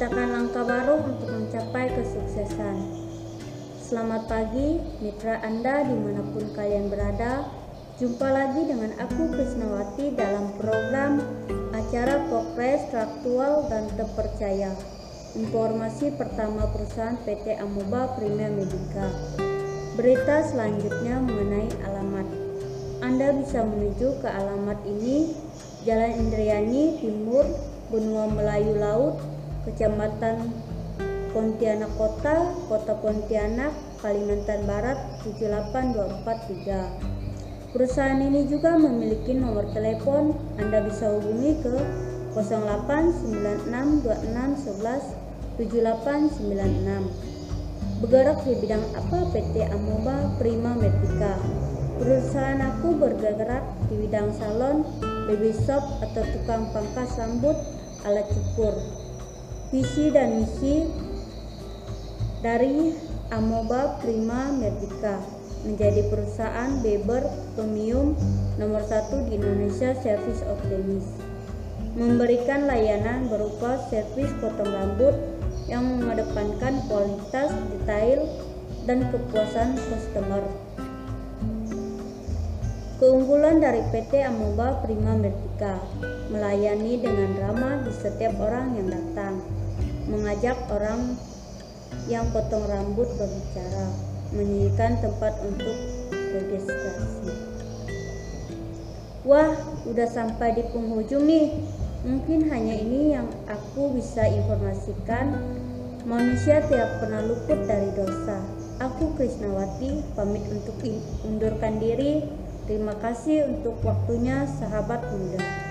menciptakan langkah baru untuk mencapai kesuksesan. Selamat pagi, mitra Anda di mana pun kalian berada. Jumpa lagi dengan aku Krisnawati dalam program acara Pokres Traktual dan Terpercaya. Informasi pertama perusahaan PT Amoba Prima Medica. Berita selanjutnya mengenai alamat. Anda bisa menuju ke alamat ini Jalan Indriani Timur, Benua Melayu Laut, Kecamatan Pontianak Kota, Kota Pontianak, Kalimantan Barat 78243. Perusahaan ini juga memiliki nomor telepon Anda bisa hubungi ke 089626117896. Bergerak di bidang apa PT Amoba Prima Medica? Perusahaan aku bergerak di bidang salon, baby shop atau tukang pangkas rambut alat cukur. Visi dan misi dari Amoba Prima Medica menjadi perusahaan Beber Premium nomor satu di Indonesia Service of Demis memberikan layanan berupa servis potong rambut yang mengedepankan kualitas, detail, dan kepuasan customer. Keunggulan dari PT Amoba Prima Medica melayani dengan ramah di setiap orang yang datang, mengajak orang yang potong rambut berbicara, menyanyikan tempat untuk registrasi. Wah, udah sampai di penghujung nih. Mungkin hanya ini yang aku bisa informasikan. Manusia tidak pernah luput dari dosa. Aku Krisnawati pamit untuk undurkan diri. Terima kasih untuk waktunya sahabat muda.